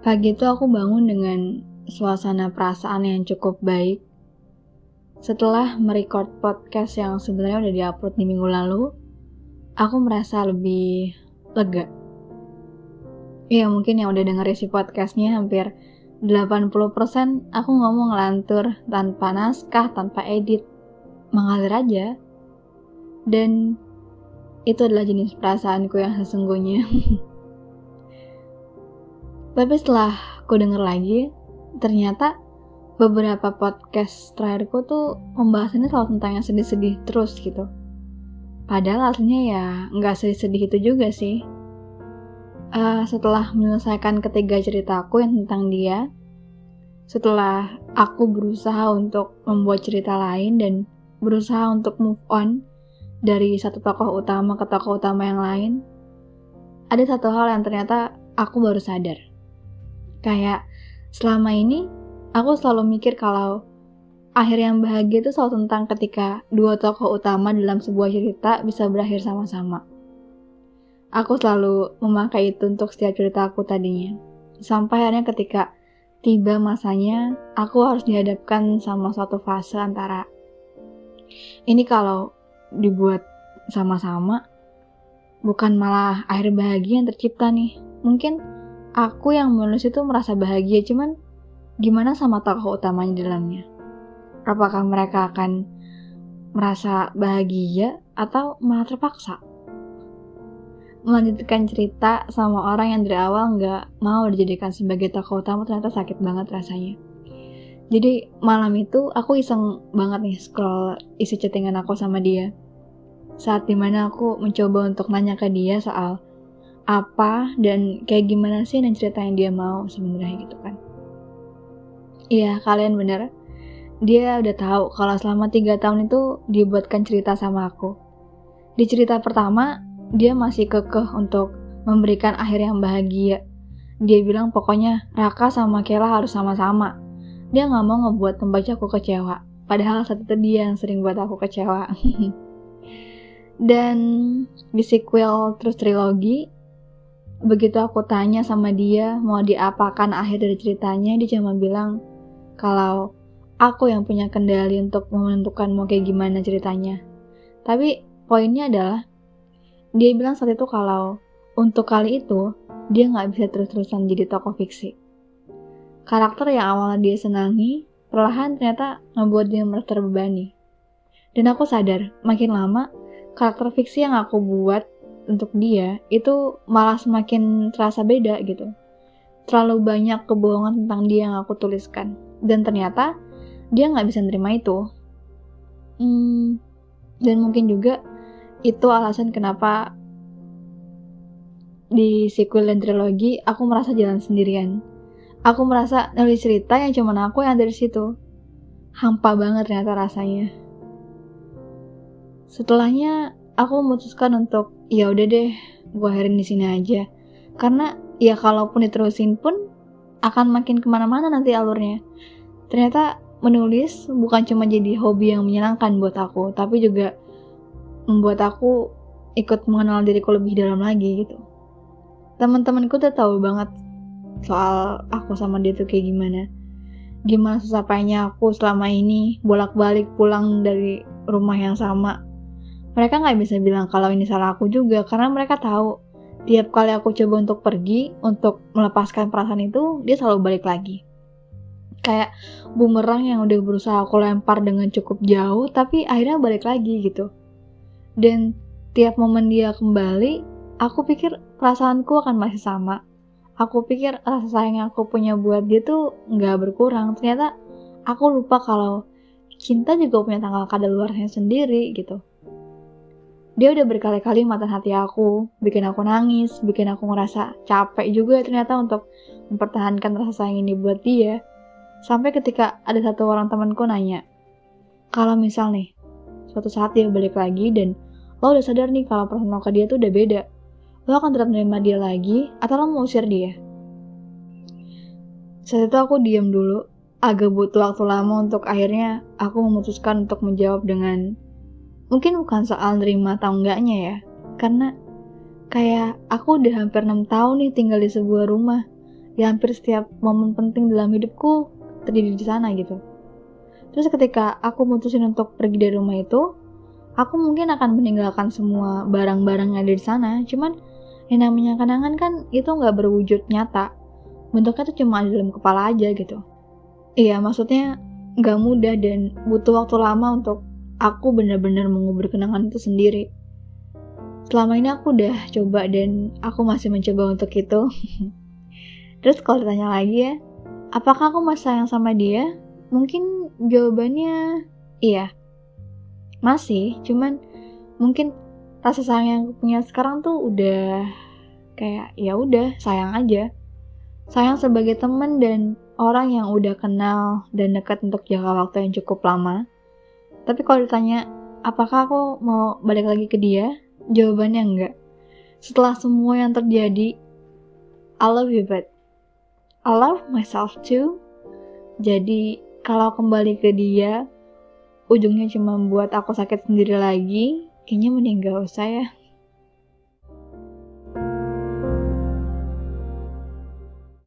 Pagi itu aku bangun dengan suasana perasaan yang cukup baik. Setelah merecord podcast yang sebenarnya udah diupload di minggu lalu, aku merasa lebih lega. Ya mungkin yang udah denger isi podcastnya hampir 80% aku ngomong ngelantur tanpa naskah, tanpa edit, mengalir aja. Dan itu adalah jenis perasaanku yang sesungguhnya. Tapi setelah aku denger lagi, ternyata beberapa podcast terakhirku tuh pembahasannya selalu tentang yang sedih-sedih terus gitu. Padahal aslinya ya nggak sedih-sedih itu juga sih. Uh, setelah menyelesaikan ketiga ceritaku yang tentang dia, setelah aku berusaha untuk membuat cerita lain dan berusaha untuk move on dari satu tokoh utama ke tokoh utama yang lain, ada satu hal yang ternyata aku baru sadar. Kayak selama ini aku selalu mikir kalau akhir yang bahagia itu selalu tentang ketika dua tokoh utama dalam sebuah cerita bisa berakhir sama-sama. Aku selalu memakai itu untuk setiap cerita aku tadinya. Sampai akhirnya ketika tiba masanya, aku harus dihadapkan sama suatu fase antara ini kalau dibuat sama-sama, bukan malah akhir bahagia yang tercipta nih. Mungkin aku yang menulis itu merasa bahagia, cuman gimana sama tokoh utamanya di dalamnya? Apakah mereka akan merasa bahagia atau malah terpaksa? Melanjutkan cerita sama orang yang dari awal nggak mau dijadikan sebagai tokoh utama ternyata sakit banget rasanya. Jadi malam itu aku iseng banget nih scroll isi chattingan aku sama dia. Saat di mana aku mencoba untuk nanya ke dia soal apa dan kayak gimana sih dan cerita yang dia mau sebenarnya gitu kan. Iya, kalian bener. Dia udah tahu kalau selama tiga tahun itu dibuatkan cerita sama aku. Di cerita pertama, dia masih kekeh untuk memberikan akhir yang bahagia. Dia bilang pokoknya Raka sama Kela harus sama-sama. Dia nggak mau ngebuat pembacaku kecewa. Padahal saat itu dia yang sering buat aku kecewa. Dan di sequel terus trilogi, begitu aku tanya sama dia mau diapakan akhir dari ceritanya, dia cuma bilang, kalau aku yang punya kendali untuk menentukan mau kayak gimana ceritanya. Tapi poinnya adalah dia bilang saat itu kalau untuk kali itu dia nggak bisa terus-terusan jadi tokoh fiksi. Karakter yang awalnya dia senangi, perlahan ternyata ngebuat dia merasa terbebani. Dan aku sadar, makin lama karakter fiksi yang aku buat untuk dia itu malah semakin terasa beda gitu. Terlalu banyak kebohongan tentang dia yang aku tuliskan. Dan ternyata dia nggak bisa nerima itu. Hmm, dan mungkin juga itu alasan kenapa di sequel dan trilogi aku merasa jalan sendirian. Aku merasa nulis cerita yang cuma aku yang ada di situ. Hampa banget ternyata rasanya. Setelahnya aku memutuskan untuk ya udah deh gue akhirin di sini aja karena ya kalaupun diterusin pun akan makin ke mana-mana nanti alurnya. Ternyata menulis bukan cuma jadi hobi yang menyenangkan buat aku, tapi juga membuat aku ikut mengenal diriku lebih dalam lagi gitu. Teman-temanku tuh tahu banget soal aku sama dia tuh kayak gimana. Gimana susah payahnya aku selama ini bolak-balik pulang dari rumah yang sama. Mereka nggak bisa bilang kalau ini salah aku juga karena mereka tahu tiap kali aku coba untuk pergi untuk melepaskan perasaan itu dia selalu balik lagi. Kayak bumerang yang udah berusaha aku lempar dengan cukup jauh tapi akhirnya balik lagi gitu. Dan tiap momen dia kembali aku pikir perasaanku akan masih sama. Aku pikir rasa sayang yang aku punya buat dia tuh nggak berkurang. Ternyata aku lupa kalau cinta juga punya tanggal kadaluarsanya sendiri gitu dia udah berkali-kali mata hati aku, bikin aku nangis, bikin aku ngerasa capek juga ternyata untuk mempertahankan rasa sayang ini buat dia. Sampai ketika ada satu orang temanku nanya, kalau misal nih, suatu saat dia balik lagi dan lo udah sadar nih kalau perasaan lo ke dia tuh udah beda, lo akan tetap menerima dia lagi atau lo mau usir dia? Saat itu aku diam dulu, agak butuh waktu lama untuk akhirnya aku memutuskan untuk menjawab dengan mungkin bukan soal nerima atau enggaknya ya. Karena kayak aku udah hampir 6 tahun nih tinggal di sebuah rumah ya hampir setiap momen penting dalam hidupku terjadi di sana gitu. Terus ketika aku mutusin untuk pergi dari rumah itu aku mungkin akan meninggalkan semua barang-barang yang ada di sana. Cuman yang namanya kenangan kan itu nggak berwujud nyata. Bentuknya tuh cuma di dalam kepala aja gitu. Iya maksudnya nggak mudah dan butuh waktu lama untuk aku benar-benar mengubur kenangan itu sendiri. Selama ini aku udah coba dan aku masih mencoba untuk itu. Terus kalau ditanya lagi ya apakah aku masih sayang sama dia? Mungkin jawabannya iya. Masih cuman mungkin rasa sayang yang aku punya sekarang tuh udah kayak ya udah sayang aja. Sayang sebagai temen dan orang yang udah kenal dan dekat untuk jangka waktu yang cukup lama tapi kalau ditanya apakah aku mau balik lagi ke dia? Jawabannya enggak. Setelah semua yang terjadi I love you but I love myself too. Jadi kalau kembali ke dia ujungnya cuma buat aku sakit sendiri lagi kayaknya mending gak usah ya